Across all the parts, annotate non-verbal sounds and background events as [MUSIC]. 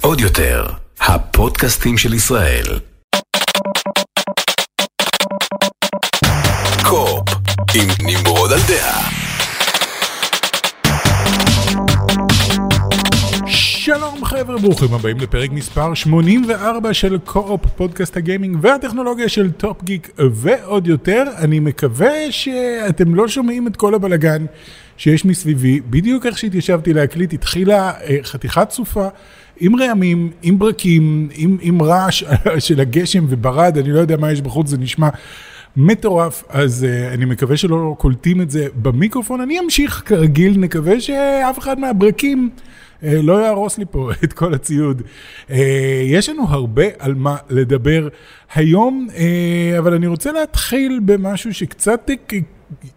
עוד יותר, הפודקאסטים של ישראל. קו-אופ, עם נמרוד על דעה. שלום חבר'ה, ברוכים הבאים לפרק מספר 84 של קו-אופ, פודקאסט הגיימינג והטכנולוגיה של טופ גיק ועוד יותר. אני מקווה שאתם לא שומעים את כל הבלגן שיש מסביבי. בדיוק איך שהתיישבתי להקליט, התחילה אה, חתיכת סופה עם רעמים, עם ברקים, עם, עם רעש [LAUGHS] של הגשם וברד, אני לא יודע מה יש בחוץ, זה נשמע... מטורף, אז uh, אני מקווה שלא קולטים את זה במיקרופון. אני אמשיך כרגיל, נקווה שאף אחד מהברקים uh, לא יהרוס לי פה [LAUGHS] את כל הציוד. יש לנו הרבה על מה לדבר היום, אבל אני רוצה להתחיל במשהו שקצת...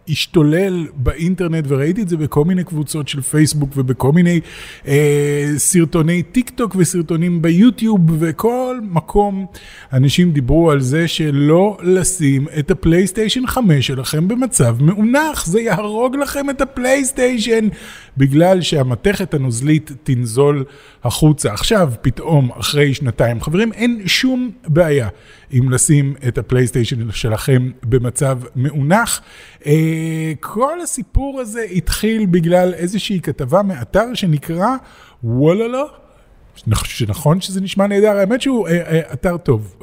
השתולל באינטרנט, וראיתי את זה בכל מיני קבוצות של פייסבוק ובכל מיני אה, סרטוני טיק טוק וסרטונים ביוטיוב, וכל מקום אנשים דיברו על זה שלא לשים את הפלייסטיישן 5 שלכם במצב מאונך, זה יהרוג לכם את הפלייסטיישן, בגלל שהמתכת הנוזלית תנזול החוצה. עכשיו, פתאום, אחרי שנתיים, חברים, אין שום בעיה אם לשים את הפלייסטיישן שלכם במצב מאונך. אה, כל הסיפור הזה התחיל בגלל איזושהי כתבה מאתר שנקרא וואללה. שנכון שזה נשמע נהדר, האמת שהוא אה, אה, אתר טוב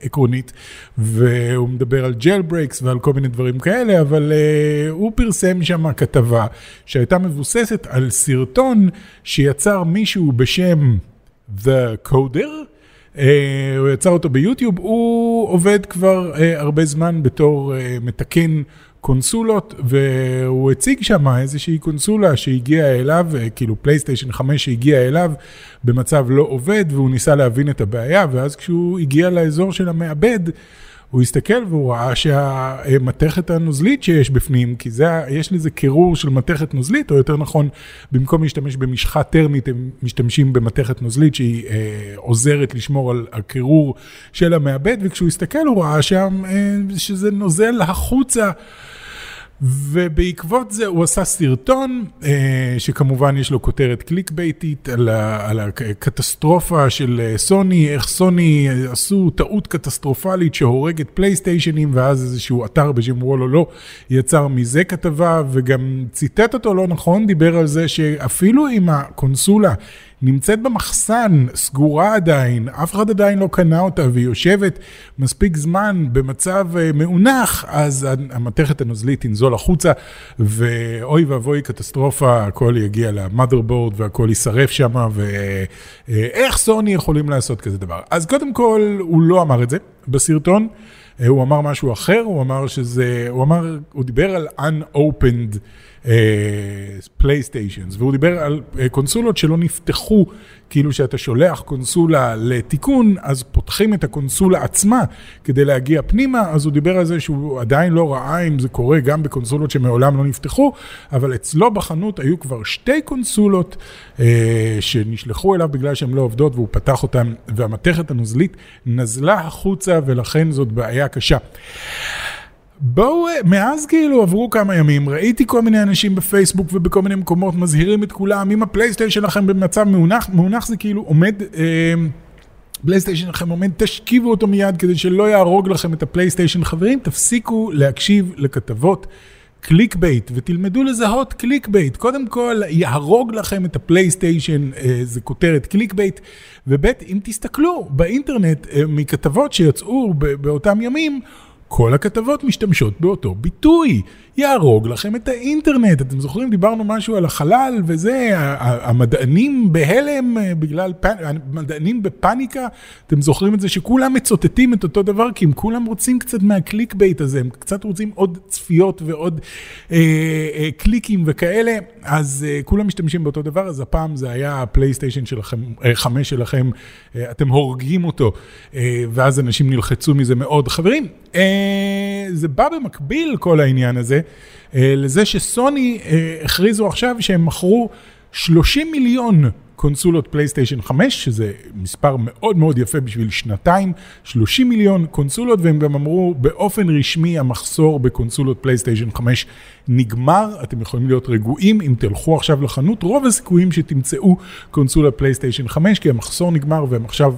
עקרונית, והוא מדבר על jailbreaks ועל כל מיני דברים כאלה, אבל הוא פרסם שם כתבה שהייתה מבוססת על סרטון שיצר מישהו בשם The Coder. אה, הוא יצר אותו ביוטיוב, הוא עובד כבר אה, הרבה זמן בתור אה, מתקן קונסולות, והוא הציג שם איזושהי קונסולה שהגיעה אליו, כאילו פלייסטיישן 5 שהגיעה אליו במצב לא עובד, והוא ניסה להבין את הבעיה, ואז כשהוא הגיע לאזור של המעבד, הוא הסתכל והוא ראה שהמתכת הנוזלית שיש בפנים, כי זה, יש לזה קירור של מתכת נוזלית, או יותר נכון, במקום להשתמש במשחה טרמית, הם משתמשים במתכת נוזלית שהיא אה, עוזרת לשמור על הקירור של המעבד, וכשהוא הסתכל הוא ראה שם אה, שזה נוזל החוצה. ובעקבות זה הוא עשה סרטון, אה, שכמובן יש לו כותרת קליק בייטית על, הקטסטרופה של אה, סוני, איך סוני אה, עשו טעות קטסטרופלית שהורגת פלייסטיישנים, ואז איזשהו אתר בשם וולו לא יצר מזה כתבה, וגם ציטט אותו לא נכון, דיבר על זה שאפילו אם הקונסולה נמצאת במחסן, סגורה עדיין, אף אחד עדיין לא קנה אותה והיא יושבת מספיק זמן במצב אה, מאונח, אז המתכת הנוזלית תנזול החוצה, ואוי ואבוי קטסטרופה, הכל יגיע למאדרבורד והכל יישרף שם, ואיך סוני יכולים לעשות כזה דבר? אז קודם כל, הוא לא אמר את זה בסרטון. אה, הוא אמר משהו אחר, הוא אמר שזה, הוא אמר, הוא דיבר על unopened פלייסטיישנס, uh, והוא דיבר על uh, קונסולות שלא נפתחו, כאילו שאתה שולח קונסולה לתיקון, אז פותחים את הקונסולה עצמה כדי להגיע פנימה, אז הוא דיבר על זה שהוא עדיין לא ראה אם זה קורה גם בקונסולות שמעולם לא נפתחו, אבל אצלו בחנות היו כבר שתי קונסולות uh, שנשלחו אליו בגלל שהן לא עובדות, והוא פתח אותן, והמתכת הנוזלית נזלה החוצה, ולכן זאת בעיה קשה. בואו, מאז כאילו עברו כמה ימים, ראיתי כל מיני אנשים בפייסבוק ובכל מיני מקומות מזהירים את כולם, אם הפלייסטיישן שלכם במצב מאונח, מאונח זה כאילו עומד, אה, פלייסטיישן שלכם עומד, תשכיבו אותו מיד כדי שלא יהרוג לכם את הפלייסטיישן. חברים, תפסיקו להקשיב לכתבות clickbait ותלמדו לזהות clickbait. קודם כל, יהרוג לכם את הפלייסטיישן, אה, זה כותרת clickbait, וב' אם תסתכלו באינטרנט אה, מכתבות שיצאו באותם ימים, כל הכתבות משתמשות באותו ביטוי, יהרוג לכם את האינטרנט. אתם זוכרים, דיברנו משהו על החלל וזה, המדענים בהלם אה, בגלל, המדענים בפאניקה, אתם זוכרים את זה שכולם מצוטטים את אותו דבר, כי הם כולם רוצים קצת מה clickbait הזה, הם קצת רוצים עוד צפיות ועוד אה, אה, קליקים וכאלה, אז אה, כולם משתמשים באותו דבר, אז הפעם זה היה הפלייסטיישן שלכם, אה, חמש שלכם, אה, אתם הורגים אותו, אה, ואז אנשים נלחצו מזה מאוד. חברים, זה בא במקביל כל העניין הזה, אה, לזה שסוני אה, הכריזו עכשיו שהם מכרו 30 מיליון קונסולות פלייסטיישן 5, שזה מספר מאוד מאוד יפה בשביל שנתיים, 30 מיליון קונסולות, והם גם אמרו באופן רשמי המחסור בקונסולות פלייסטיישן 5 נגמר, אתם יכולים להיות רגועים אם תלכו עכשיו לחנות, רוב הסיכויים שתמצאו קונסולה פלייסטיישן 5, כי המחסור נגמר והם עכשיו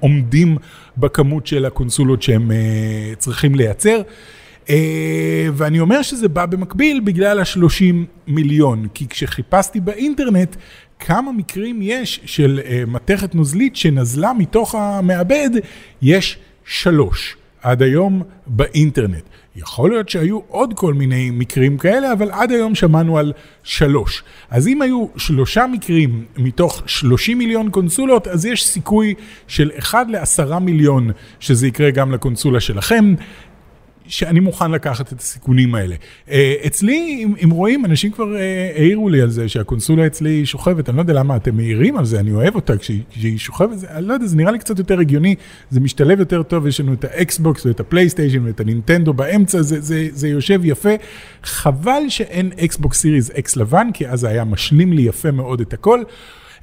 עומדים בכמות של הקונסולות שהם אה, צריכים לייצר. Uh, ואני אומר שזה בא במקביל בגלל ה-30 מיליון, כי כשחיפשתי באינטרנט כמה מקרים יש של uh, מתכת נוזלית שנזלה מתוך המעבד, יש שלוש עד היום באינטרנט. יכול להיות שהיו עוד כל מיני מקרים כאלה, אבל עד היום שמענו על שלוש. אז אם היו שלושה מקרים מתוך 30 מיליון קונסולות, אז יש סיכוי של 1 ל-10 מיליון שזה יקרה גם לקונסולה שלכם. שאני מוכן לקחת את הסיכונים האלה. אה, אצלי, אם, אם רואים, אנשים כבר אה, העירו לי על זה שהקונסולה אצלי שוכבת, אני לא יודע למה אתם מעירים על זה, אני אוהב אותה כשהיא, שוכבת, אני לא יודע, זה נראה לי קצת יותר הגיוני, זה משתלב יותר טוב, יש לנו את האקסבוקס ואת הפלייסטיישן ואת הנינטנדו באמצע, זה, זה, זה יושב יפה. חבל שאין אקסבוקס Series X לבן, כי אז זה היה משלים לי יפה מאוד את הכל.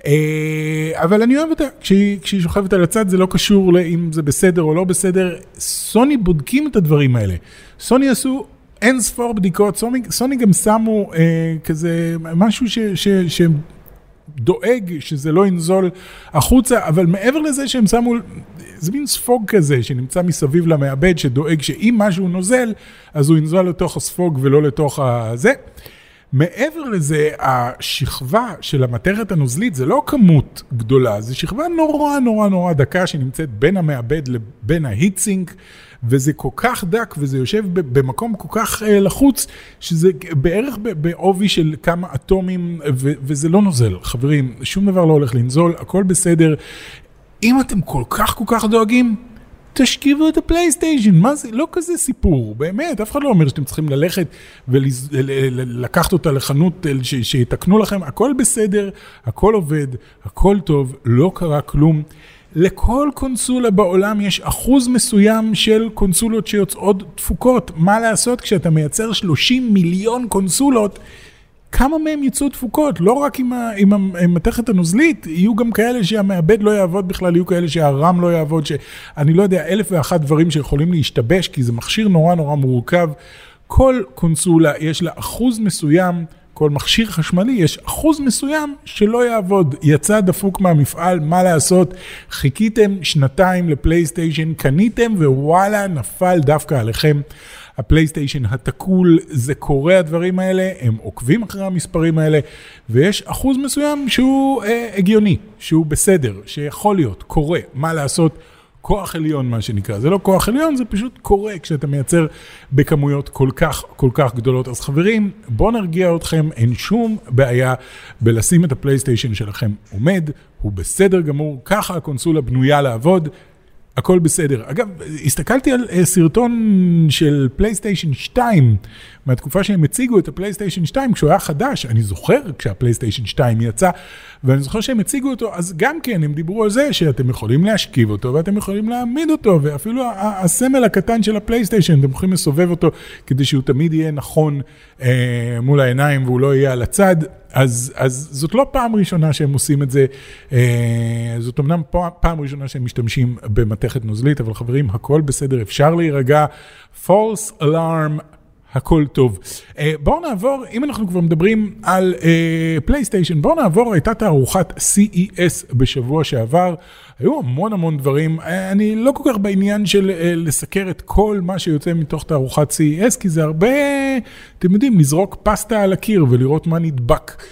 אה, אבל אני אוהב אותה, כשהיא, שוכבת על הצד זה לא קשור לאם זה בסדר או לא בסדר, סוני בודקים את הדברים האלה. סוני עשו אין ספור בדיקות, סוני, סוני גם שמו אה, כזה משהו ש... ש, ש דואג שזה לא ינזול החוצה, אבל מעבר לזה שהם שמו, זה מין ספוג כזה שנמצא מסביב למעבד, שדואג שאם משהו נוזל, אז הוא ינזול לתוך הספוג ולא לתוך הזה. מעבר לזה, השכבה של המתכת הנוזלית זה לא כמות גדולה, זה שכבה נורא נורא נורא דקה שנמצאת בין המעבד לבין ההיטסינק, וזה כל כך דק וזה יושב במקום כל כך uh, לחוץ, שזה בערך בעובי של כמה אטומים, וזה לא נוזל. חברים, שום דבר לא הולך לנזול, הכל בסדר. אם אתם כל כך כל כך דואגים, תשכיבו את הפלייסטיישן, מה זה? לא כזה סיפור, באמת, אף אחד לא אומר שאתם צריכים ללכת ולקחת אותה לחנות שיתקנו לכם, הכל בסדר, הכל עובד, הכל טוב, לא קרה כלום. לכל קונסולה בעולם יש אחוז מסוים של קונסולות שיוצאות תפוקות. מה לעשות כשאתה מייצר 30 מיליון קונסולות? כמה מהם יצאו תפוקות, לא רק עם, ה, עם המתכת הנוזלית, יהיו גם כאלה שהמעבד לא יעבוד בכלל, יהיו כאלה שהרם לא יעבוד, שאני לא יודע, אלף ואחת דברים שיכולים להשתבש, כי זה מכשיר נורא נורא מורכב. כל קונסולה יש לה אחוז מסוים, כל מכשיר חשמלי יש אחוז מסוים שלא יעבוד. יצא דפוק מהמפעל, מה לעשות? חיכיתם שנתיים לפלייסטיישן, קניתם ווואלה, נפל דווקא עליכם. הפלייסטיישן התקול, זה קורה הדברים האלה, הם עוקבים אחרי המספרים האלה, ויש אחוז מסוים שהוא אה, הגיוני, שהוא בסדר, שיכול להיות, קורה, מה לעשות. כוח עליון מה שנקרא, זה לא כוח עליון, זה פשוט קורה כשאתה מייצר בכמויות כל כך כל כך גדולות. אז חברים, בואו נרגיע אתכם, אין שום בעיה בלשים את הפלייסטיישן שלכם עומד, הוא בסדר גמור, ככה הקונסולה בנויה לעבוד. הכל בסדר. אגב, הסתכלתי על אה, סרטון של פלייסטיישן 2, מהתקופה שהם הציגו את הפלייסטיישן 2, כשהוא היה חדש, אני זוכר כשהפלייסטיישן 2 יצא, ואני זוכר שהם הציגו אותו, אז גם כן, הם דיברו על זה שאתם יכולים להשכיב אותו, ואתם יכולים להעמיד אותו, ואפילו הסמל הקטן של הפלייסטיישן, אתם יכולים לסובב אותו, כדי שהוא תמיד יהיה נכון אה, מול העיניים, והוא לא יהיה על הצד. אז, אז זאת לא פעם ראשונה שהם עושים את זה, אה, זאת אמנם פעם ראשונה שהם משתמשים במתכת נוזלית, אבל חברים, הכל בסדר, אפשר להירגע. false alarm, הכל טוב. אה, בואו נעבור, אם אנחנו כבר מדברים על פלייסטיישן, uh, בואו נעבור, הייתה תערוכת CES בשבוע שעבר, היו המון המון דברים, uh, אני לא כל כך בעניין של לסקר את כל מה שיוצא מתוך תערוכת CES, כי זה הרבה, אתם יודעים, לזרוק פסטה על הקיר ולראות מה נדבק.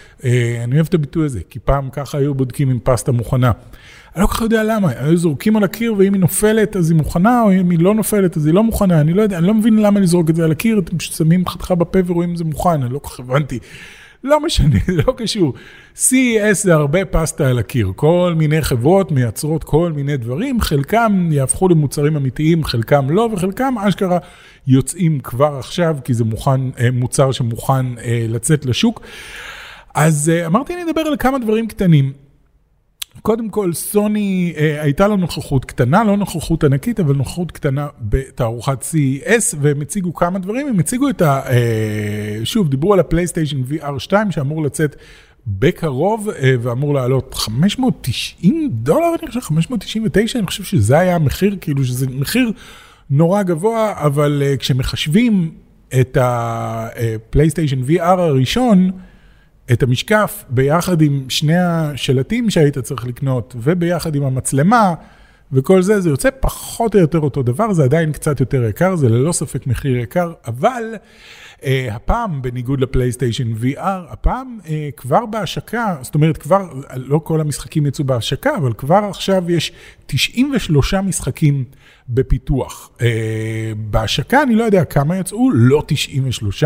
אני אוהב את הביטוי הזה, כי פעם ככה היו בודקים עם פסטה מוכנה. אני לא כל כך יודע למה, היו זורקים על הקיר ואם היא נופלת אז היא מוכנה, או אם היא לא נופלת אז היא לא מוכנה, אני לא יודע, אני לא מבין למה לזרוק את זה על הקיר, אתם שמים חתיכה בפה ורואים אם זה מוכן, אני לא כל כך הבנתי. לא משנה, זה [LAUGHS] לא קשור. CES זה הרבה פסטה על הקיר, כל מיני חברות מייצרות כל מיני דברים, חלקם יהפכו למוצרים אמיתיים, חלקם לא, וחלקם אשכרה יוצאים כבר עכשיו, כי זה מוכן, אה, מוצר שמוכן אה, לצאת לשוק. אז אה, אמרתי, אני אדבר על כמה דברים קטנים. קודם כל, סוני, אה, הייתה לה נוכחות קטנה, לא נוכחות ענקית, אבל נוכחות קטנה בתערוכת CES, והם הציגו כמה דברים, הם הציגו את ה... אה, שוב, דיברו על הפלייסטיישן VR 2 שאמור לצאת בקרוב, אה, ואמור לעלות 590 דולר, אני חושב, 599, אני חושב שזה היה המחיר, כאילו שזה מחיר נורא גבוה, אבל אה, כשמחשבים את הפלייסטיישן VR הראשון, את המשקף ביחד עם שני השלטים שהיית צריך לקנות וביחד עם המצלמה וכל זה, זה יוצא פחות או יותר אותו דבר, זה עדיין קצת יותר יקר, זה ללא ספק מחיר יקר, אבל uh, הפעם, בניגוד לפלייסטיישן VR, הפעם uh, כבר בהשקה, זאת אומרת כבר, לא כל המשחקים יצאו בהשקה, אבל כבר עכשיו יש 93 משחקים בפיתוח. Uh, בהשקה אני לא יודע כמה יצאו, לא 93.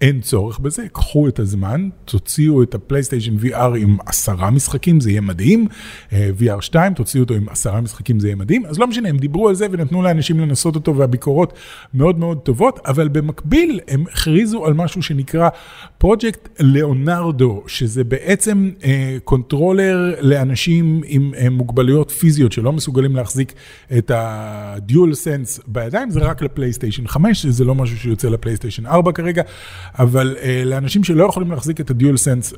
אין צורך בזה, קחו את הזמן, תוציאו את הפלייסטיישן VR עם עשרה משחקים, זה יהיה מדהים, אה, VR 2, תוציאו אותו עם עשרה משחקים, זה יהיה מדהים, אז לא משנה, הם דיברו על זה ונתנו לאנשים לנסות אותו והביקורות מאוד מאוד טובות, אבל במקביל הם הכריזו על משהו שנקרא פרויקט ליאונרדו, שזה בעצם אה, controller לאנשים עם אה, מוגבלויות פיזיות שלא מסוגלים להחזיק את ה DualSense בידיים, זה רק לפלייסטיישן 5, זה לא משהו שיוצא לפלייסטיישן 4 כרגע. אבל אה, לאנשים שלא יכולים להחזיק את ה DualSense אה,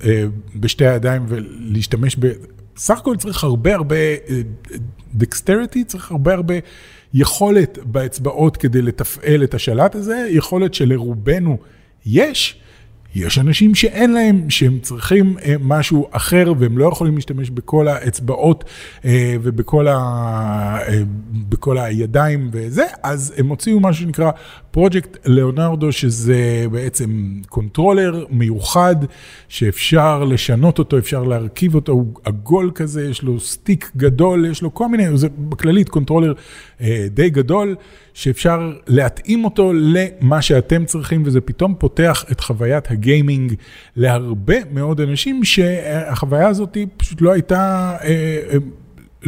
בשתי הידיים ולהשתמש ב... סך הכל צריך הרבה הרבה dexterity, אה, צריך הרבה הרבה יכולת באצבעות כדי לתפעל את השלט הזה, יכולת שלרובנו יש. יש אנשים שאין להם, שהם צריכים אה, משהו אחר והם לא יכולים להשתמש בכל האצבעות אה, ובכל ה, אה, בכל הידיים וזה, אז הם הוציאו משהו שנקרא פרויקט ליאונרדו, שזה בעצם controller מיוחד שאפשר לשנות אותו, אפשר להרכיב אותו, הוא עגול כזה, יש לו stick גדול, יש לו כל מיני, זה בכללית controller די גדול. שאפשר להתאים אותו למה שאתם צריכים, וזה פתאום פותח את חוויית הגיימינג להרבה מאוד אנשים, שהחוויה הזאת פשוט לא הייתה...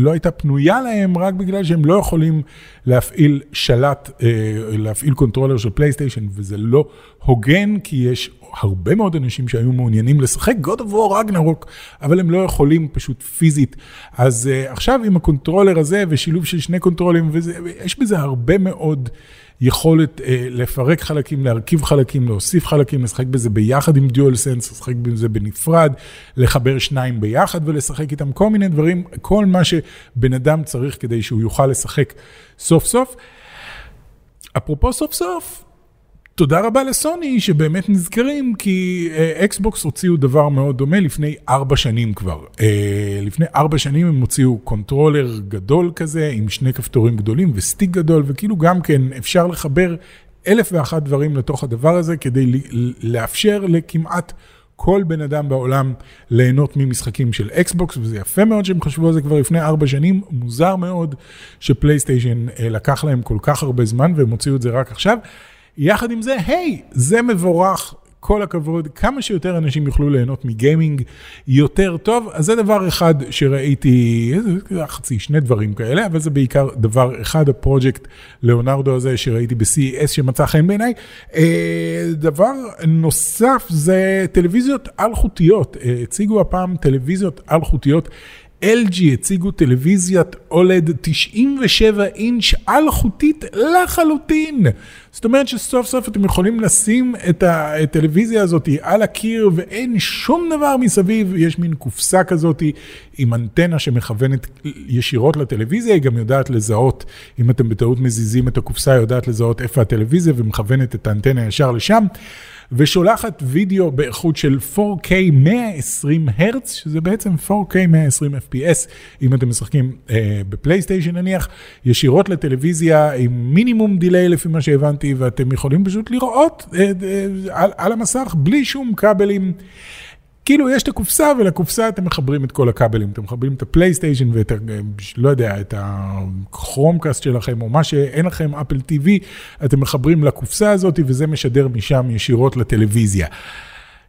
אה, אה, לא הייתה פנויה להם רק בגלל שהם לא יכולים להפעיל שלט, אה, להפעיל controller של פלייסטיישן, וזה לא הוגן, כי יש הרבה מאוד אנשים שהיו מעוניינים לשחק God of War Ragnarok, אבל הם לא יכולים פשוט פיזית. אז אה, עכשיו עם ה controller הזה ושילוב של שני קונטרולים, יש בזה הרבה מאוד יכולת אה, לפרק חלקים, להרכיב חלקים, להוסיף חלקים, לשחק בזה ביחד עם DualSense, לשחק בזה בנפרד, לחבר שניים ביחד ולשחק איתם, כל מיני דברים, כל מה שבן אדם צריך כדי שהוא יוכל לשחק סוף סוף. אפרופו סוף סוף, תודה רבה לסוני שבאמת נזכרים כי אקסבוקס אה, הוציאו דבר מאוד דומה לפני ארבע שנים כבר. אה, לפני ארבע שנים הם הוציאו controller גדול כזה עם שני כפתורים גדולים ו stick גדול וכאילו גם כן אפשר לחבר אלף ואחת דברים לתוך הדבר הזה כדי לאפשר לכמעט כל בן אדם בעולם ליהנות ממשחקים של אקסבוקס וזה יפה מאוד שהם חשבו על זה כבר לפני ארבע שנים, מוזר מאוד שפלייסטיישן אה, לקח להם כל כך הרבה זמן והם הוציאו את זה רק עכשיו. יחד עם זה, היי, זה מבורך, כל הכבוד, כמה שיותר אנשים יוכלו ליהנות מגיימינג יותר טוב, אז זה דבר אחד שראיתי, חצי, שני דברים כאלה, אבל זה בעיקר דבר אחד, הפרויקט ליאונרדו הזה שראיתי ב-CES שמצא חן בעיניי. אה, דבר נוסף זה טלוויזיות אלחוטיות, אה, הציגו הפעם טלוויזיות אלחוטיות. LG הציגו טלוויזיית אולד 97 אינץ' אלחוטית לחלוטין. זאת אומרת שסוף סוף אתם יכולים לשים את הטלוויזיה הזאת על הקיר ואין שום דבר מסביב, יש מין קופסה כזאת עם אנטנה שמכוונת ישירות לטלוויזיה, היא גם יודעת לזהות, אם אתם בטעות מזיזים את הקופסה, היא יודעת לזהות איפה הטלוויזיה ומכוונת את האנטנה ישר לשם. ושולחת וידאו באיכות של 4K 120 הרץ, שזה בעצם 4K 120 FPS, אם אתם משחקים אה, בפלייסטיישן נניח, ישירות לטלוויזיה עם מינימום דיליי לפי מה שהבנתי, ואתם יכולים פשוט לראות אה, אה, על, על המסך בלי שום כבלים. כאילו יש את הקופסה ולקופסה אתם מחברים את כל הכבלים, אתם מחברים את הפלייסטיישן ואת, לא יודע, את הכרומקאסט שלכם או מה שאין לכם אפל TV, אתם מחברים לקופסה הזאת וזה משדר משם ישירות לטלוויזיה.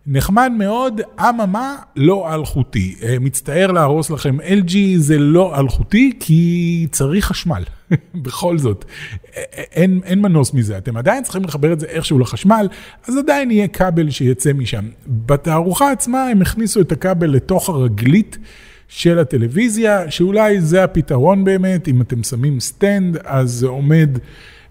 נחמד מאוד, אממה, לא אלחוטי. אה, מצטער להרוס לכם LG, זה לא אלחוטי, כי צריך חשמל. [LAUGHS] בכל זאת, אין, אין מנוס מזה. אתם עדיין צריכים לחבר את זה איכשהו לחשמל, אז עדיין יהיה כבל שיצא משם. בתערוכה עצמה הם הכניסו את הכבל לתוך הרגלית. של הטלוויזיה, שאולי זה הפתרון באמת, אם אתם שמים stand, אז זה עומד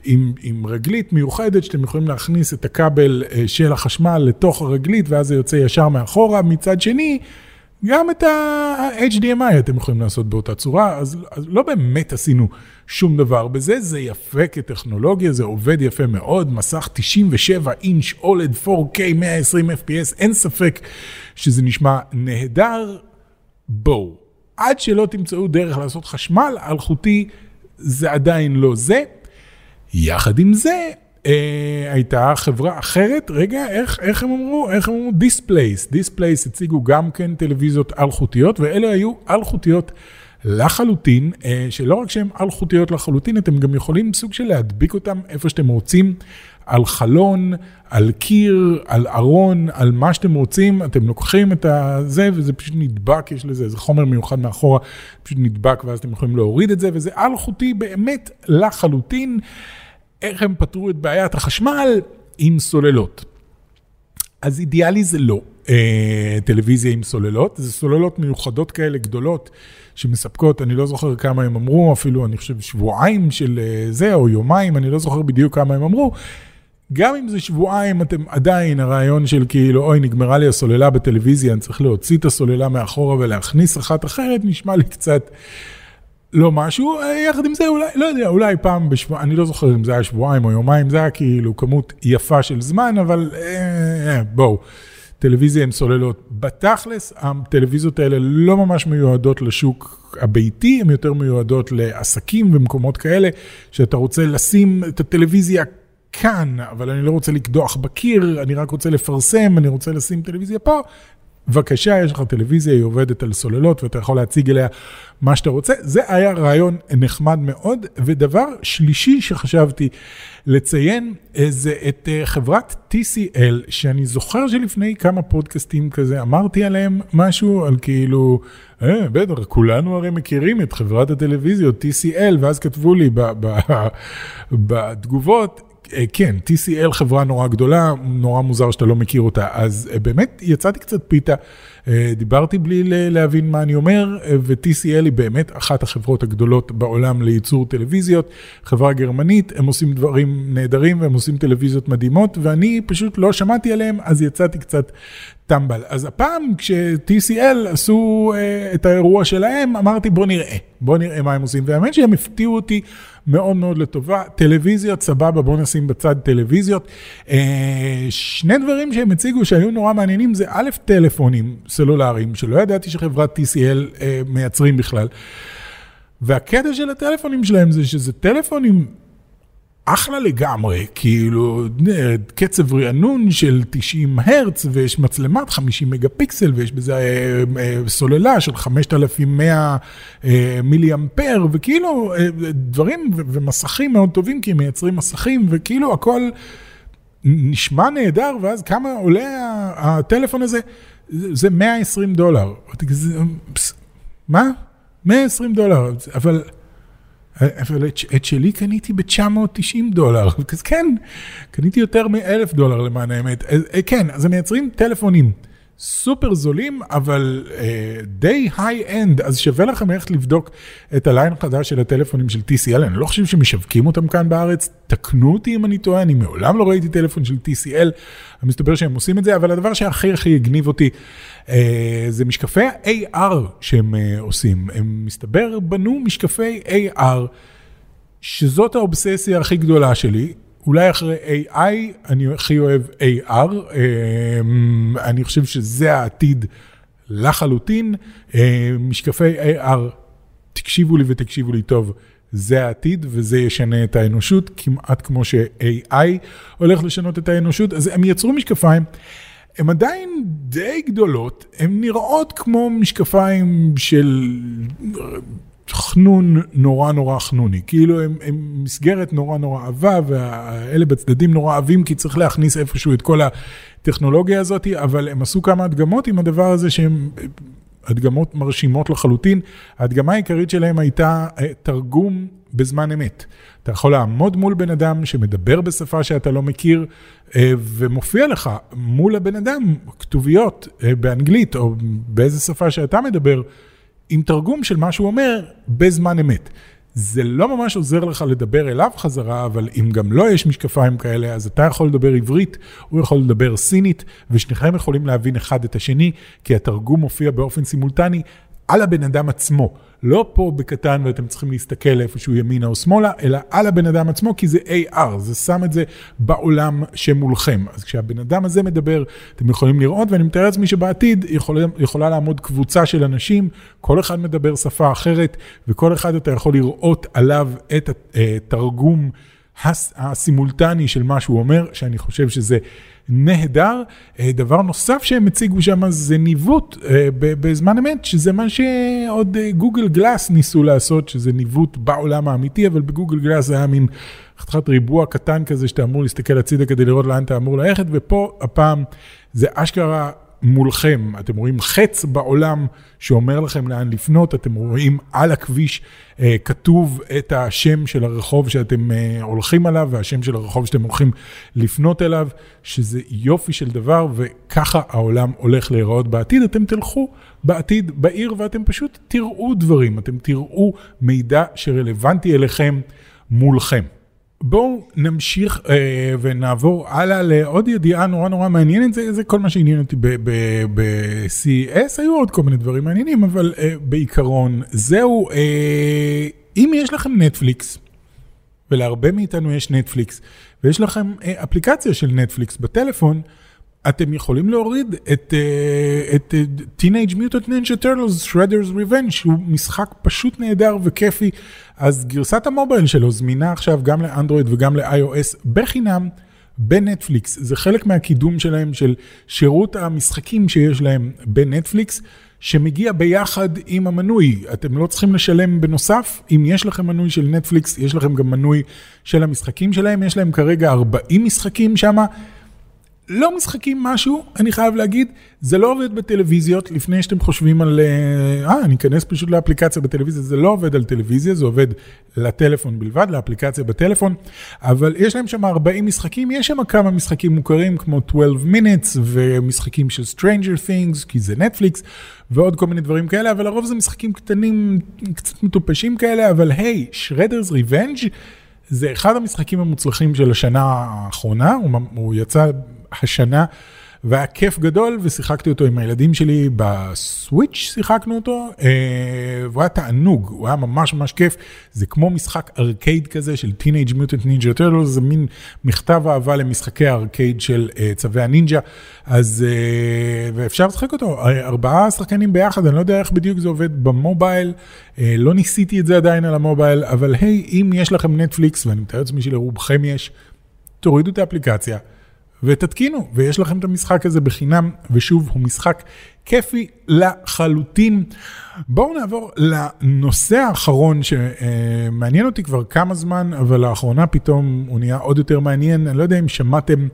עם, עם רגלית מיוחדת שאתם יכולים להכניס את הכבל אה, של החשמל לתוך הרגלית ואז זה יוצא ישר מאחורה. מצד שני, גם את ה-HDMI אתם יכולים לעשות באותה צורה, אז, אז לא באמת עשינו שום דבר בזה, זה יפה כטכנולוגיה, זה עובד יפה מאוד, מסך 97 אינץ' OLED 4K 120 FPS, אין ספק שזה נשמע נהדר. בואו, עד שלא תמצאו דרך לעשות חשמל אלחוטי, זה עדיין לא זה. יחד עם זה, הייתה חברה אחרת, רגע, איך, איך הם אמרו? איך הם אמרו? Displace. Displace הציגו גם כן טלוויזיות אלחוטיות, ואלה היו אלחוטיות לחלוטין, אה, שלא רק שהן אלחוטיות לחלוטין, אתם גם יכולים סוג של להדביק אותן איפה שאתם רוצים, על חלון, על קיר, על ארון, על מה שאתם רוצים, אתם לוקחים את הזה וזה פשוט נדבק, יש לזה איזה חומר מיוחד מאחורה, פשוט נדבק ואז אתם יכולים להוריד את זה, וזה אלחוטי באמת לחלוטין. איך הם פתרו את בעיית החשמל? עם סוללות. אז אידיאלי זה לא אה, טלוויזיה עם סוללות, זה סוללות מיוחדות כאלה גדולות שמספקות, אני לא זוכר כמה הם אמרו, אפילו אני חושב שבועיים של אה, זה, או יומיים, אני לא זוכר בדיוק כמה הם אמרו. גם אם זה שבועיים, אתם עדיין, הרעיון של כאילו, אוי, נגמרה לי הסוללה בטלוויזיה, אני צריך להוציא את הסוללה מאחורה ולהכניס אחת אחרת, נשמע לי קצת לא משהו. יחד עם זה, אולי, לא יודע, אולי פעם בשבוע, אני לא זוכר אם זה היה שבועיים או יומיים, זה היה כאילו כמות יפה של זמן, אבל אה, אה, בואו. טלוויזיה עם סוללות. בתכלס, הטלוויזיות האלה לא ממש מיועדות לשוק הביתי, הן יותר מיועדות לעסקים ומקומות כאלה, שאתה רוצה לשים את הטלוויזיה כאן, אבל אני לא רוצה לקדוח בקיר, אני רק רוצה לפרסם, אני רוצה לשים טלוויזיה פה. בבקשה, יש לך טלוויזיה, היא עובדת על סוללות ואתה יכול להציג אליה מה שאתה רוצה. זה היה רעיון נחמד מאוד. ודבר שלישי שחשבתי לציין, זה את אה, חברת TCL, שאני זוכר שלפני כמה פודקאסטים כזה אמרתי עליהם משהו, על כאילו, אה, בטח, כולנו הרי מכירים את חברת הטלוויזיות TCL, ואז כתבו לי [LAUGHS] בתגובות, אה, כן, TCL חברה נורא גדולה, נורא מוזר שאתה לא מכיר אותה, אז אה, באמת יצאתי קצת פיתה, אה, דיברתי בלי להבין מה אני אומר, ו-TCL היא באמת אחת החברות הגדולות בעולם לייצור טלוויזיות, חברה גרמנית, הם עושים דברים נהדרים והם עושים טלוויזיות מדהימות, ואני פשוט לא שמעתי עליהם, אז יצאתי קצת טמבל. אז הפעם כש-TCL עשו את האירוע שלהם, אמרתי בוא נראה, בוא נראה מה הם עושים, והאמת שהם הפתיעו אותי. מאוד מאוד לטובה. טלוויזיות, סבבה, בואו נשים בצד טלוויזיות. אה, שני דברים שהם הציגו שהיו נורא מעניינים זה א', טלפונים סלולריים, שלא ידעתי שחברת TCL אה, מייצרים בכלל. והקטע של הטלפונים שלהם זה שזה טלפונים אחלה לגמרי, כאילו קצב רענון של 90 הרץ ויש מצלמת 50 מגה פיקסל ויש בזה אה, אה, סוללה של 5100 אה, מילי אמפר וכאילו דברים ומסכים מאוד טובים כי הם מייצרים מסכים וכאילו הכל נשמע נהדר ואז כמה עולה הטלפון הזה? זה 120 דולר. מה? 120 דולר, אבל... אבל את, את שלי קניתי ב-990 דולר, [LAUGHS] אז כן, קניתי יותר מ-1,000 דולר למען האמת. אה, כן, אז הם מייצרים טלפונים סופר זולים, אבל אה, די high-end, אז שווה לכם ללכת לבדוק את ה line החדש של הטלפונים של TCL, אני לא חושב שמשווקים אותם כאן בארץ, תקנו אותי אם אני טועה, אני מעולם לא ראיתי טלפון של TCL, מסתבר שהם עושים את זה, אבל הדבר שהכי הכי הגניב אותי, uh, זה משקפי ה-AR שהם uh, עושים, הם מסתבר בנו משקפי AR, שזאת האובססיה הכי גדולה שלי. אולי אחרי AI, אני הכי אוהב AR, אמ, אני חושב שזה העתיד לחלוטין. אמ, משקפי AR, תקשיבו לי ותקשיבו לי טוב, זה העתיד וזה ישנה את האנושות, כמעט כמו ש-AI הולך לשנות את האנושות, אז הם יצרו משקפיים. הן עדיין די גדולות, הן נראות כמו משקפיים של חנון נורא נורא חנוני, כאילו הם, הם מסגרת נורא נורא עבה, ואלה בצדדים נורא עבים, כי צריך להכניס איפשהו את כל הטכנולוגיה הזאת, אבל הם עשו כמה הדגמות עם הדבר הזה שהם הדגמות מרשימות לחלוטין. ההדגמה העיקרית שלהם הייתה אה, תרגום בזמן אמת. אתה יכול לעמוד מול בן אדם שמדבר בשפה שאתה לא מכיר, אה, ומופיע לך מול הבן אדם כתוביות אה, באנגלית או באיזה שפה שאתה מדבר. עם תרגום של מה שהוא אומר בזמן אמת. זה לא ממש עוזר לך לדבר אליו חזרה, אבל אם גם לא יש משקפיים כאלה, אז אתה יכול לדבר עברית, הוא יכול לדבר סינית, ושניכם יכולים להבין אחד את השני, כי התרגום מופיע באופן סימולטני על הבן אדם עצמו. לא פה בקטן ואתם צריכים להסתכל איפשהו ימינה או שמאלה, אלא על הבן אדם עצמו, כי זה AR, זה שם את זה בעולם שמולכם. אז כשהבן אדם הזה מדבר, אתם יכולים לראות, ואני מתאר לעצמי שבעתיד יכולה, יכולה לעמוד קבוצה של אנשים, כל אחד מדבר שפה אחרת, וכל אחד אתה יכול לראות עליו את התרגום. הסימולטני של מה שהוא אומר, שאני חושב שזה נהדר. אה, דבר נוסף שהם הציגו שם זה ניווט אה, בזמן אמת, שזה מה שעוד אה, גוגל גלאס ניסו לעשות, שזה ניווט בעולם האמיתי, אבל בגוגל גלאס זה היה מין חתיכת ריבוע קטן כזה שאתה אמור להסתכל הצידה כדי לראות לאן אתה אמור ללכת, ופה הפעם זה אשכרה מולכם, אתם רואים חץ בעולם שאומר לכם לאן לפנות, אתם רואים על הכביש אה, כתוב את השם של הרחוב שאתם אה, הולכים עליו והשם של הרחוב שאתם הולכים לפנות אליו, שזה יופי של דבר וככה העולם הולך להיראות בעתיד. אתם תלכו בעתיד בעיר ואתם פשוט תראו דברים, אתם תראו מידע שרלוונטי אליכם מולכם. בואו נמשיך אה, ונעבור הלאה לעוד ידיעה נורא נורא מעניינת, זה, זה כל מה שעניין אותי ב-CES, היו עוד כל מיני דברים מעניינים, אבל אה, בעיקרון זהו, אה, אם יש לכם נטפליקס, ולהרבה מאיתנו יש נטפליקס, ויש לכם אה, אפליקציה של נטפליקס בטלפון, אתם יכולים להוריד את, uh, את uh, Teenage Mutant Ninja Turtles Shredder's Revenge, שהוא משחק פשוט נהדר וכיפי. אז גרסת המובייל שלו זמינה עכשיו גם לאנדרואיד וגם ל-iOS בחינם בנטפליקס. זה חלק מהקידום שלהם, של שירות המשחקים שיש להם בנטפליקס, שמגיע ביחד עם המנוי. אתם לא צריכים לשלם בנוסף. אם יש לכם מנוי של נטפליקס, יש לכם גם מנוי של המשחקים שלהם. יש להם כרגע 40 משחקים שם. לא משחקים משהו, אני חייב להגיד, זה לא עובד בטלוויזיות, לפני שאתם חושבים על, אה, אה אני אכנס פשוט לאפליקציה בטלוויזיה, זה לא עובד על טלוויזיה, זה עובד לטלפון בלבד, לאפליקציה בטלפון, אבל יש להם שם 40 משחקים, יש שם כמה משחקים מוכרים כמו 12 minutes ומשחקים של Stranger Things, כי זה נטפליקס, ועוד כל מיני דברים כאלה, אבל לרוב זה משחקים קטנים, קצת מטופשים כאלה, אבל היי, hey, Shredder's Revenge, זה אחד המשחקים המוצלחים של השנה האחרונה, הוא, הוא יצא השנה, והיה כיף גדול, ושיחקתי אותו עם הילדים שלי בסוויץ', שיחקנו אותו, אה, והוא היה תענוג, הוא היה ממש ממש כיף. זה כמו משחק ארקייד כזה של Teenage Mutant Ninja Turtles, זה מין מכתב אהבה למשחקי הארקייד של אה, צווי הנינג'ה, אז, אה, ואפשר לשחק אותו, ארבעה שחקנים ביחד, אני לא יודע איך בדיוק זה עובד במובייל, לא ניסיתי את זה עדיין על המובייל, אבל היי, אם יש לכם נטפליקס, ואני מתאר לעצמי שלרובכם יש, תורידו את האפליקציה. ותתקינו, ויש לכם את המשחק הזה בחינם, ושוב, הוא משחק כיפי לחלוטין. בואו נעבור לנושא האחרון שמעניין אותי כבר כמה זמן, אבל לאחרונה פתאום הוא נהיה עוד יותר מעניין. אני לא יודע אם שמעתם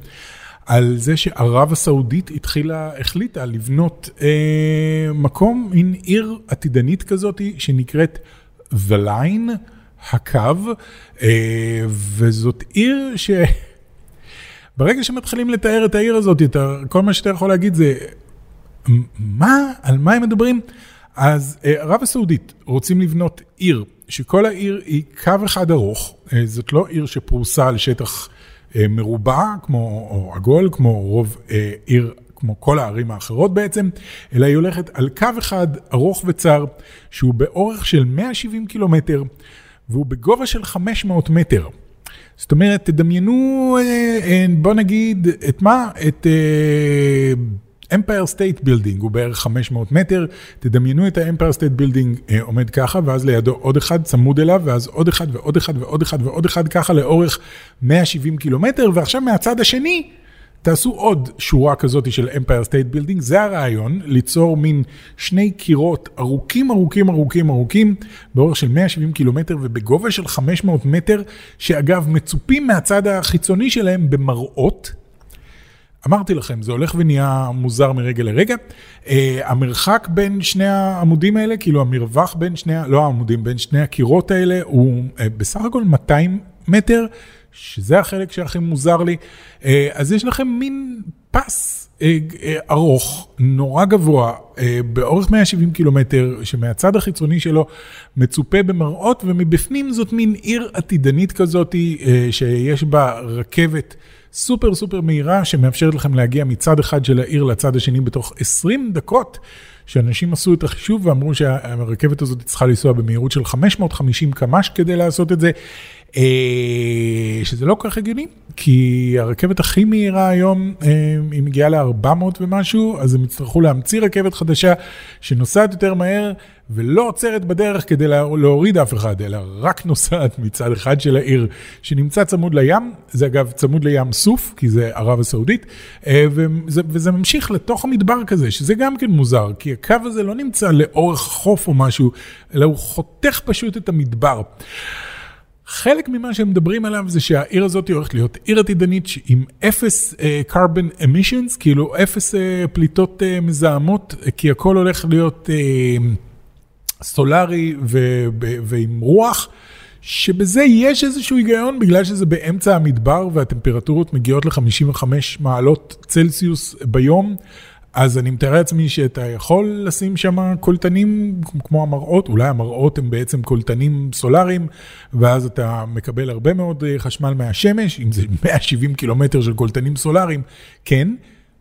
על זה שערב הסעודית התחילה, החליטה לבנות אה, מקום, מין עיר עתידנית כזאת שנקראת The Line, הקו, אה, וזאת עיר ש... ברגע שמתחילים לתאר את העיר הזאת, אתה, כל מה שאתה יכול להגיד זה, מה, על מה הם מדברים? אז אה, ערב הסעודית רוצים לבנות עיר, שכל העיר היא קו אחד ארוך, אה, זאת לא עיר שפרוסה על שטח אה, מרובע, כמו, או עגול, כמו רוב עיר, כמו כל הערים האחרות בעצם, אלא היא הולכת על קו אחד ארוך וצר, שהוא באורך של 170 קילומטר, והוא בגובה של 500 מטר. זאת אומרת, תדמיינו, אה, אה, בוא נגיד, את מה? את Empire State Building, הוא בערך 500 מטר, תדמיינו את ה Empire State Building עומד ככה, ואז לידו עוד אחד צמוד אליו, ואז עוד אחד ועוד אחד ועוד אחד ועוד אחד ככה לאורך 170 קילומטר, ועכשיו מהצד השני, תעשו עוד שורה כזאת של Empire State Building, זה הרעיון, ליצור מין שני קירות ארוכים ארוכים ארוכים ארוכים, באורך של 170 קילומטר ובגובה של 500 מטר, שאגב מצופים מהצד החיצוני שלהם במראות. אמרתי לכם, זה הולך ונהיה מוזר מרגע לרגע. אה, המרחק בין שני העמודים האלה, כאילו המרווח בין שני, לא העמודים, בין שני הקירות האלה, הוא אה, בסך הכל 200 מטר. שזה החלק שהכי מוזר לי. אה, אז יש לכם מין פס אה, אה, ארוך, נורא גבוה, באורך 170 קילומטר, שמהצד החיצוני שלו מצופה במראות, ומבפנים זאת מין עיר עתידנית כזאת, שיש בה רכבת סופר סופר מהירה, שמאפשרת לכם להגיע מצד אחד של העיר לצד השני בתוך 20 דקות. שאנשים עשו את החישוב ואמרו שהרכבת הזאת צריכה לנסוע במהירות של 550 קמ"ש כדי לעשות את זה. אה, שזה לא כל כך הגיוני, כי הרכבת הכי מהירה היום, אה, היא מגיעה ל-400 ומשהו, אז הם יצטרכו להמציא רכבת חדשה שנוסעת יותר מהר ולא עוצרת בדרך כדי להוריד אף אחד, אלא רק נוסעת מצד אחד של העיר שנמצא צמוד לים, זה אגב צמוד לים סוף, כי זה ערב הסעודית, אה, וזה, וזה ממשיך לתוך המדבר כזה, שזה גם כן מוזר, כי הקו הזה לא נמצא לאורך החוף או משהו, אלא הוא חותך פשוט את המדבר. חלק ממה שהם מדברים עליו זה שהעיר הזאת הולכת להיות עיר עתידנית עם אפס uh, carbon emissions, כאילו אפס uh, פליטות uh, מזהמות, כי הכל הולך להיות uh, סולארי ו- ו- ועם רוח. שבזה יש איזשהו היגיון בגלל שזה באמצע המדבר והטמפרטורות מגיעות ל-55 מעלות צלסיוס ביום. אז אני מתאר לעצמי שאתה יכול לשים שם קולטנים כמו המראות, אולי המראות הם בעצם קולטנים סולאריים, ואז אתה מקבל הרבה מאוד אה, חשמל מהשמש, אם זה 170 קילומטר של קולטנים סולאריים, כן.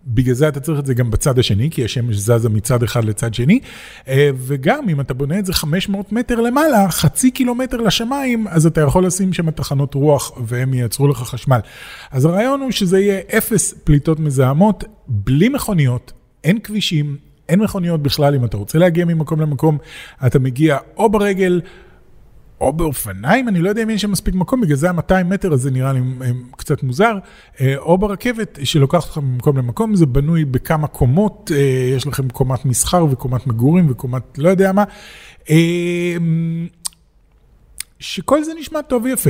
בגלל זה אתה צריך את זה גם בצד השני, כי השמש זזה מצד אחד לצד שני, אה, וגם אם אתה בונה את זה 500 מטר למעלה, חצי קילומטר לשמיים, אז אתה יכול לשים שם תחנות רוח והם ייצרו לך חשמל. אז הרעיון הוא שזה יהיה אפס פליטות מזהמות, בלי מכוניות, אין כבישים, אין מכוניות בכלל, אם אתה רוצה להגיע ממקום למקום, אתה מגיע או ברגל, או באופניים, אני לא יודע אם יש שם מספיק מקום, בגלל זה ה-200 מטר הזה נראה לי אה, קצת מוזר, אה, או ברכבת שלוקחת אותך ממקום למקום, זה בנוי בכמה קומות, אה, יש לכם קומת מסחר וקומת מגורים וקומת לא יודע מה, שכל זה נשמע טוב ויפה.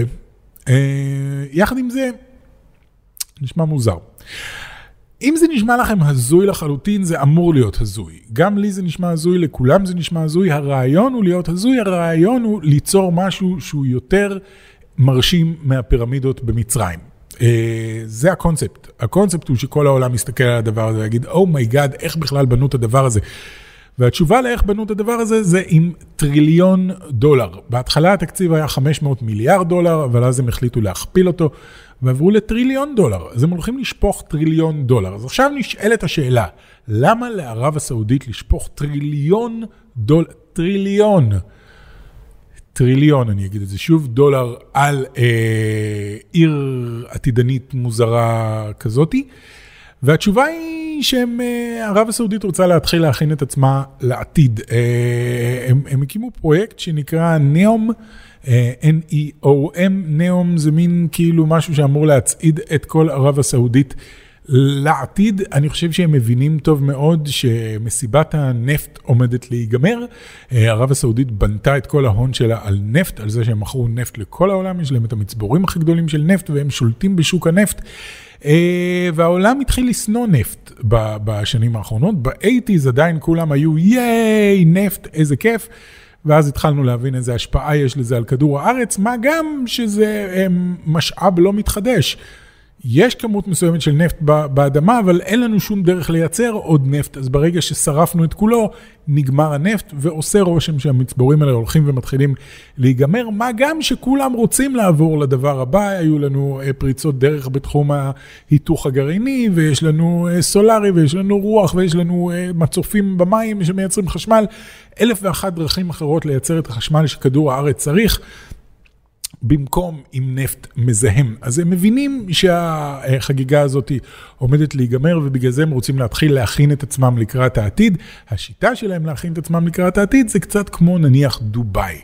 יחד עם זה, נשמע מוזר. אם זה נשמע לכם הזוי לחלוטין, זה אמור להיות הזוי. גם לי זה נשמע הזוי, לכולם זה נשמע הזוי. הרעיון הוא להיות הזוי, הרעיון הוא ליצור משהו שהוא יותר מרשים מהפירמידות במצרים. Uh, זה הקונספט. הקונספט הוא שכל העולם מסתכל על הדבר הזה ויגיד, oh my god, oh איך בכלל בנו את הדבר הזה? והתשובה לאיך בנו את הדבר הזה זה עם טריליון דולר. בהתחלה התקציב היה 500 מיליארד דולר, אבל אז הם החליטו להכפיל אותו. ועברו לטריליון דולר, אז הם הולכים לשפוך טריליון דולר. אז עכשיו נשאלת השאלה, למה לערב הסעודית לשפוך טריליון דולר, טריליון, טריליון, אני אגיד את זה שוב, דולר על אה, עיר עתידנית מוזרה כזאתי? והתשובה היא שערב אה, הסעודית רוצה להתחיל להכין את עצמה לעתיד. אה, הם, הם הקימו פרויקט שנקרא. N-E-O-M, נאום זה מין כאילו משהו שאמור להצעיד את כל ערב הסעודית לעתיד. אני חושב שהם מבינים טוב מאוד שמסיבת הנפט עומדת להיגמר. אה, ערב הסעודית בנתה את כל ההון שלה על נפט, על זה שהם מכרו נפט לכל העולם, יש להם את המצבורים הכי גדולים של נפט והם שולטים בשוק הנפט. אה, והעולם התחיל לשנוא נפט בשנים האחרונות. באייטיז עדיין כולם היו ייי, נפט, איזה כיף. ואז התחלנו להבין איזה השפעה יש לזה על כדור הארץ, מה גם שזה הם, משאב לא מתחדש. יש כמות מסוימת של נפט באדמה, אבל אין לנו שום דרך לייצר עוד נפט, אז ברגע ששרפנו את כולו, נגמר הנפט, ועושה רושם שהמצבורים האלה הולכים ומתחילים להיגמר, מה גם שכולם רוצים לעבור לדבר הבא, היו לנו אה, פריצות דרך בתחום ההיתוך הגרעיני, ויש לנו אה, סולארי, ויש לנו רוח, ויש לנו אה, מצופים במים שמייצרים חשמל, אלף ואחת דרכים אחרות לייצר את החשמל שכדור הארץ צריך. במקום עם נפט מזהם. אז הם מבינים שהחגיגה הזאת עומדת להיגמר ובגלל זה הם רוצים להתחיל להכין את עצמם לקראת העתיד. השיטה שלהם להכין את עצמם לקראת העתיד זה קצת כמו נניח דובאי.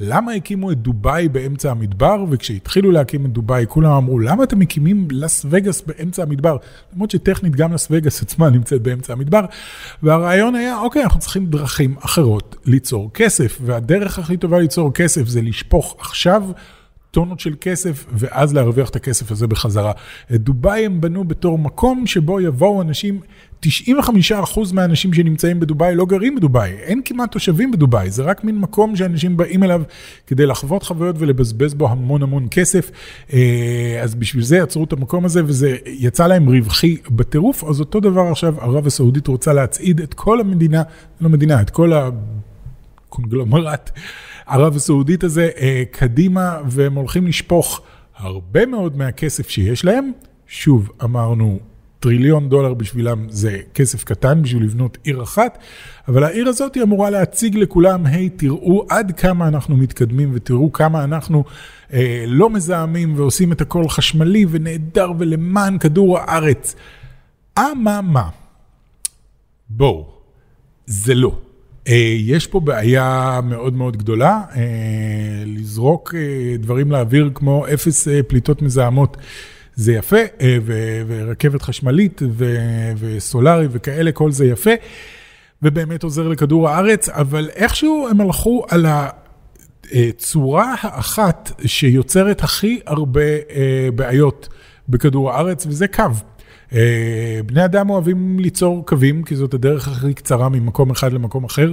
למה הקימו את דובאי באמצע המדבר, וכשהתחילו להקים את דובאי כולם אמרו, למה אתם מקימים לס וגאס באמצע המדבר? למרות שטכנית גם לס וגאס עצמה נמצאת באמצע המדבר. והרעיון היה, אוקיי, אנחנו צריכים דרכים אחרות ליצור כסף, והדרך הכי טובה ליצור כסף זה לשפוך עכשיו. טונות של כסף, ואז להרוויח את הכסף הזה בחזרה. את דובאי הם בנו בתור מקום שבו יבואו אנשים, 95% מהאנשים שנמצאים בדובאי לא גרים בדובאי, אין כמעט תושבים בדובאי, זה רק מין מקום שאנשים באים אליו כדי לחוות חוויות ולבזבז בו המון המון כסף. אה, אז בשביל זה יצרו את המקום הזה, וזה יצא להם רווחי בטירוף, אז אותו דבר עכשיו ערב הסעודית רוצה להצעיד את כל המדינה, לא מדינה, את כל הקונגלומרט. ערב הסעודית הזה אה, קדימה, והם הולכים לשפוך הרבה מאוד מהכסף שיש להם. שוב, אמרנו, טריליון דולר בשבילם זה כסף קטן בשביל לבנות עיר אחת, אבל העיר הזאת היא אמורה להציג לכולם, היי, hey, תראו עד כמה אנחנו מתקדמים ותראו כמה אנחנו אה, לא מזהמים ועושים את הכל חשמלי ונהדר ולמען כדור הארץ. אממה, בואו, זה לא. אה, יש פה בעיה מאוד מאוד גדולה, אה, לזרוק אה, דברים לאוויר כמו אפס פליטות מזהמות. זה יפה, ורכבת חשמלית וסולארי וכאלה, כל זה יפה, ובאמת עוזר לכדור הארץ, אבל איכשהו הם הלכו על הצורה האחת שיוצרת הכי הרבה בעיות בכדור הארץ, וזה קו. אה, בני אדם אוהבים ליצור קווים, כי זאת הדרך הכי קצרה ממקום אחד למקום אחר.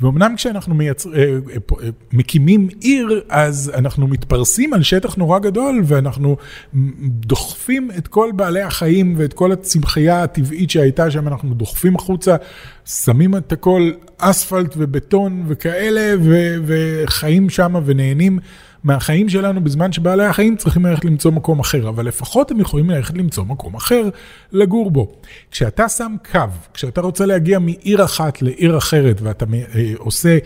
ואומנם כשאנחנו מייצר, אה, אה, מקימים עיר, אז אנחנו מתפרסים על שטח נורא גדול, ואנחנו דוחפים את כל בעלי החיים ואת כל הצמחייה הטבעית שהייתה שם, אנחנו דוחפים החוצה, שמים את הכל אספלט ובטון וכאלה, וחיים שם ונהנים. מהחיים שלנו בזמן שבעלי החיים צריכים ללכת למצוא מקום אחר, אבל לפחות הם יכולים ללכת למצוא מקום אחר לגור בו. כשאתה שם קו, כשאתה רוצה להגיע מעיר אחת לעיר אחרת ואתה אה, עושה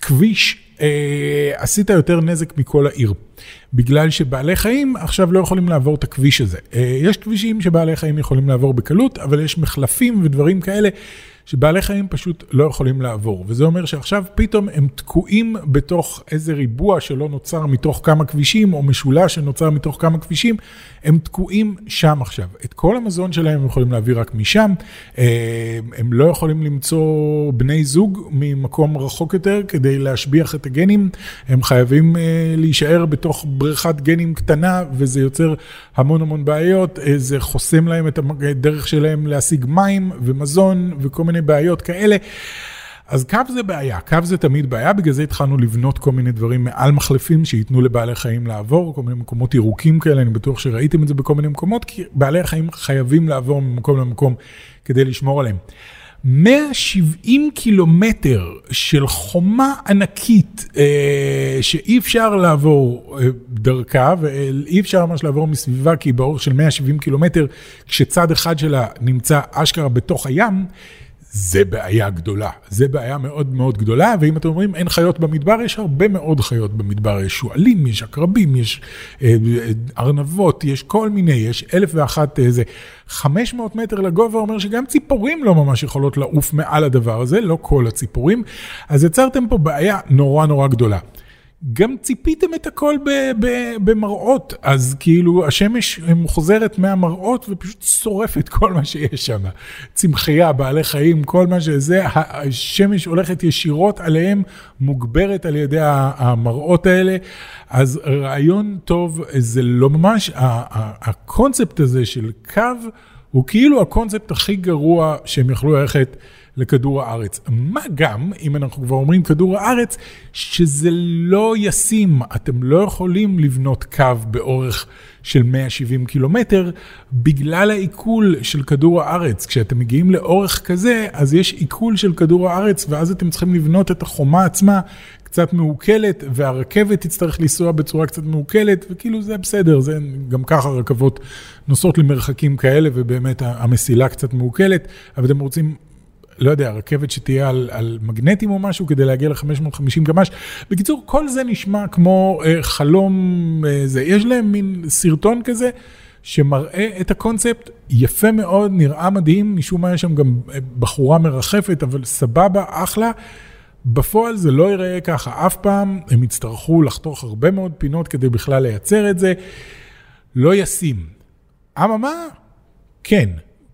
כביש, אה, עשית יותר נזק מכל העיר. בגלל שבעלי חיים עכשיו לא יכולים לעבור את הכביש הזה. אה, יש כבישים שבעלי חיים יכולים לעבור בקלות, אבל יש מחלפים ודברים כאלה שבעלי חיים פשוט לא יכולים לעבור. וזה אומר שעכשיו פתאום הם תקועים בתוך איזה ריבוע שלא נוצר מתוך כמה כבישים, או משולש שנוצר מתוך כמה כבישים, הם תקועים שם עכשיו. את כל המזון שלהם הם יכולים להביא רק משם, אה, הם לא יכולים למצוא בני זוג ממקום רחוק יותר כדי להשביח את הגנים, הם חייבים אה, להישאר בתוך בריכת גנים קטנה, וזה יוצר המון המון בעיות, אה, זה חוסם להם את הדרך שלהם להשיג מים ומזון וכל מיני בעיות כאלה. אז קו זה בעיה, קו זה תמיד בעיה, בגלל זה התחלנו לבנות כל מיני דברים מעל מחלפים שייתנו לבעלי חיים לעבור, כל מיני מקומות ירוקים כאלה, אני בטוח שראיתם את זה בכל מיני מקומות, כי בעלי החיים חייבים לעבור ממקום למקום כדי לשמור עליהם. 170 קילומטר של חומה ענקית אה, שאי אפשר לעבור אה, דרכה ואי אפשר ממש לעבור מסביבה כי באורך של 170 קילומטר כשצד אחד שלה נמצא אשכרה בתוך הים. זה בעיה גדולה, זה בעיה מאוד מאוד גדולה, ואם אתם אומרים אין חיות במדבר, יש הרבה מאוד חיות במדבר, יש שועלים, יש עקרבים, יש אה, ארנבות, יש כל מיני, יש אלף ואחת איזה. אה, 500 מטר לגובה אומר שגם ציפורים לא ממש יכולות לעוף מעל הדבר הזה, לא כל הציפורים, אז יצרתם פה בעיה נורא נורא גדולה. גם ציפיתם את הכל במראות, אז כאילו השמש מוחזרת מהמראות ופשוט שורפת כל מה שיש שם. צמחייה, בעלי חיים, כל מה שזה, השמש הולכת ישירות עליהם, מוגברת על ידי המראות האלה. אז רעיון טוב זה לא ממש, הקונספט הזה של קו הוא כאילו הקונספט הכי גרוע שהם יכלו ללכת. לכדור הארץ. מה גם, אם אנחנו כבר אומרים כדור הארץ, שזה לא ישים. אתם לא יכולים לבנות קו באורך של 170 קילומטר בגלל העיכול של כדור הארץ. כשאתם מגיעים לאורך כזה, אז יש עיכול של כדור הארץ, ואז אתם צריכים לבנות את החומה עצמה קצת מעוקלת, והרכבת תצטרך לנסוע בצורה קצת מעוקלת, וכאילו זה בסדר, זה גם ככה רכבות נוסעות למרחקים כאלה, ובאמת המסילה קצת מעוקלת, אבל אתם רוצים לא יודע, רכבת שתהיה על, על מגנטים או משהו כדי להגיע ל-550 גמ"ש. בקיצור, כל זה נשמע כמו אה, חלום, אה, זה. יש להם מין סרטון כזה. שמראה את הקונספט יפה מאוד, נראה מדהים, משום מה יש שם גם אה, בחורה מרחפת, אבל סבבה, אחלה. בפועל זה לא ייראה ככה אף פעם, הם יצטרכו לחתוך הרבה מאוד פינות כדי בכלל לייצר את זה. לא ישים. אממה, כן,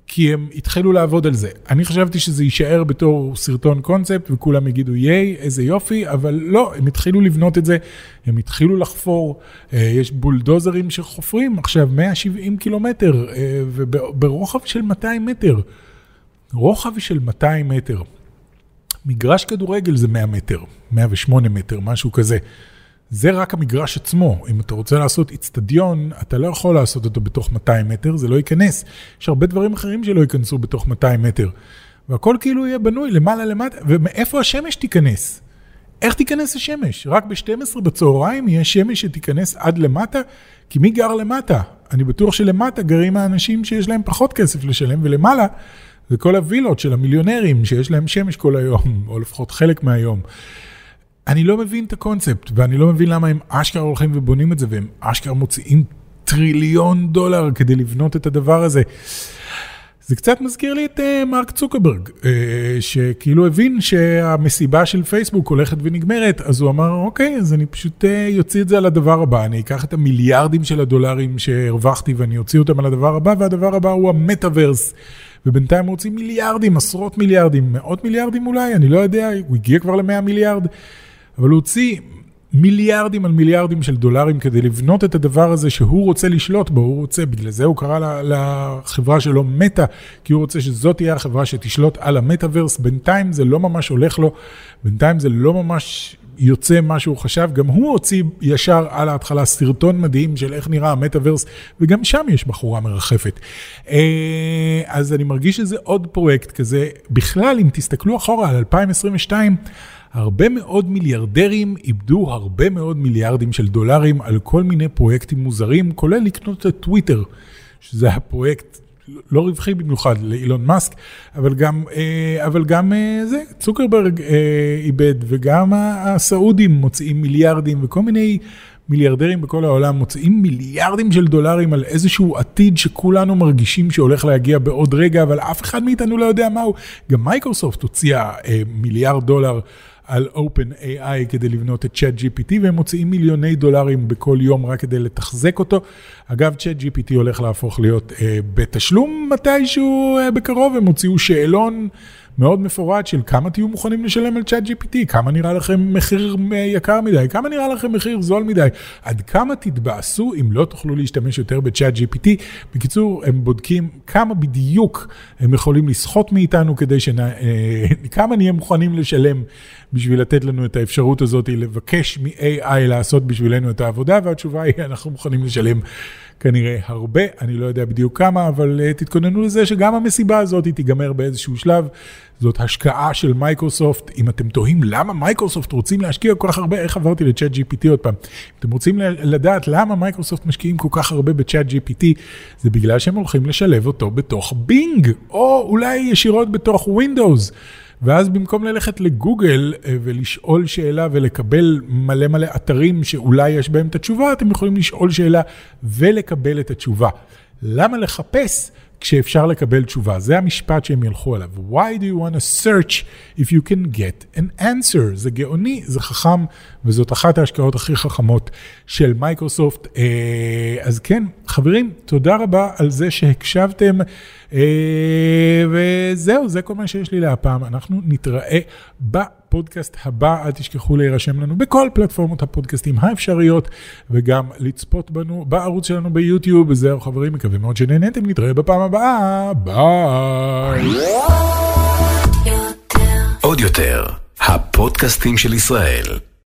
כי הם התחילו לעבוד על זה. אני חשבתי שזה יישאר בתור סרטון קונספט וכולם יגידו ייי, איזה יופי, אבל לא, הם התחילו לבנות את זה, הם התחילו לחפור, אה, יש בולדוזרים שחופרים עכשיו 170 קילומטר אה, וברוחב של 200 מטר. רוחב של 200 מטר. מגרש כדורגל זה 100 מטר, 108 מטר, משהו כזה. זה רק המגרש עצמו. אם אתה רוצה לעשות איצטדיון, אתה לא יכול לעשות אותו בתוך 200 מטר, זה לא ייכנס. יש הרבה דברים אחרים שלא ייכנסו בתוך 200 מטר. והכל כאילו יהיה בנוי למעלה למטה, ומאיפה השמש תיכנס? איך תיכנס השמש? רק ב-12 בצהריים יהיה שמש שתיכנס עד למטה? כי מי גר למטה? אני בטוח שלמטה גרים האנשים שיש להם פחות כסף לשלם, ולמעלה זה כל הווילות של המיליונרים שיש להם שמש כל היום, [LAUGHS] או לפחות חלק מהיום. אני לא מבין את הקונספט, ואני לא מבין למה הם אשכרה הולכים ובונים את זה, והם אשכרה מוציאים טריליון דולר כדי לבנות את הדבר הזה. זה קצת מזכיר לי את uh, מרק צוקרברג, uh, שכאילו הבין שהמסיבה של פייסבוק הולכת ונגמרת, אז הוא אמר, אוקיי, אז אני פשוט uh, יוציא את זה על הדבר הבא, אני אקח את המיליארדים של הדולרים שהרווחתי ואני אוציא אותם על הדבר הבא, והדבר הבא הוא המטאוורס. ובינתיים הוא הוציא מיליארדים, עשרות מיליארדים, מאות מיליארדים אולי, אני לא יודע, הוא הגיע כבר למאה מיליארד. אבל הוא הוציא מיליארדים על מיליארדים של דולרים כדי לבנות את הדבר הזה שהוא רוצה לשלוט בו, הוא רוצה, בגלל זה הוא קרא לחברה שלו מטא, כי הוא רוצה שזאת תהיה החברה שתשלוט על המטאוורס, בינתיים זה לא ממש הולך לו, בינתיים זה לא ממש יוצא מה שהוא חשב, גם הוא הוציא ישר על ההתחלה סרטון מדהים של איך נראה המטאוורס, וגם שם יש בחורה מרחפת. אה, אז אני מרגיש שזה עוד פרויקט כזה, בכלל אם תסתכלו אחורה על 2022, הרבה מאוד מיליארדרים איבדו הרבה מאוד מיליארדים של דולרים על כל מיני פרויקטים מוזרים, כולל לקנות את טוויטר, שזה הפרויקט לא רווחי במיוחד לאילון מאסק, אבל גם, אה, אבל גם אה, זה, צוקרברג אה, איבד, וגם הסעודים מוציאים מיליארדים, וכל מיני מיליארדרים בכל העולם מוציאים מיליארדים של דולרים על איזשהו עתיד שכולנו מרגישים שהולך להגיע בעוד רגע, אבל אף אחד מאיתנו לא יודע מהו. גם מייקרוסופט הוציאה מיליארד דולר. על OpenAI כדי לבנות את ChatGPT, והם מוציאים מיליוני דולרים בכל יום רק כדי לתחזק אותו. אגב, ChatGPT הולך להפוך להיות אה, בתשלום מתישהו אה, בקרוב, הם הוציאו שאלון מאוד מפורט של כמה תהיו מוכנים לשלם על צ'אט GPT, כמה נראה לכם מחיר יקר מדי, כמה נראה לכם מחיר זול מדי, עד כמה תתבאסו אם לא תוכלו להשתמש יותר בצ'אט GPT. בקיצור, הם בודקים כמה בדיוק הם יכולים לסחוט מאיתנו כדי שנ... אה, [LAUGHS] כמה נהיה מוכנים לשלם בשביל לתת לנו את האפשרות הזאת לבקש מ-AI לעשות בשבילנו את העבודה, והתשובה היא, אנחנו מוכנים לשלם. כנראה הרבה, אני לא יודע בדיוק כמה, אבל uh, תתכוננו לזה שגם המסיבה הזאת היא תיגמר באיזשהו שלב. זאת השקעה של מייקרוסופט. אם אתם תוהים למה מייקרוסופט רוצים להשקיע כל כך הרבה, איך עברתי ל Chat GPT עוד פעם? אם אתם רוצים לדעת למה מייקרוסופט משקיעים כל כך הרבה ב Chat GPT, זה בגלל שהם הולכים לשלב אותו בתוך בינג, או אולי ישירות בתוך ווינדוס. ואז במקום ללכת לגוגל אה, ולשאול שאלה ולקבל מלא מלא אתרים שאולי יש בהם את התשובה, אתם יכולים לשאול שאלה ולקבל את התשובה. למה לחפש כשאפשר לקבל תשובה? זה המשפט שהם ילכו עליו. Why do you want to search if you can get an answer? זה גאוני, זה חכם, וזאת אחת ההשקעות הכי חכמות של מייקרוסופט. אה, אז כן, חברים, תודה רבה על זה שהקשבתם. אה, וזהו, זה כל מה שיש לי להפעם. אנחנו נתראה בפודקאסט הבא. אל תשכחו להירשם לנו בכל פלטפורמות הפודקאסטים האפשריות, וגם לצפות בנו בערוץ שלנו ביוטיוב. וזהו, חברים, מקווה מאוד שנהנתם. נתראה בפעם הבאה. ביי. עוד יותר, הפודקאסטים של ישראל.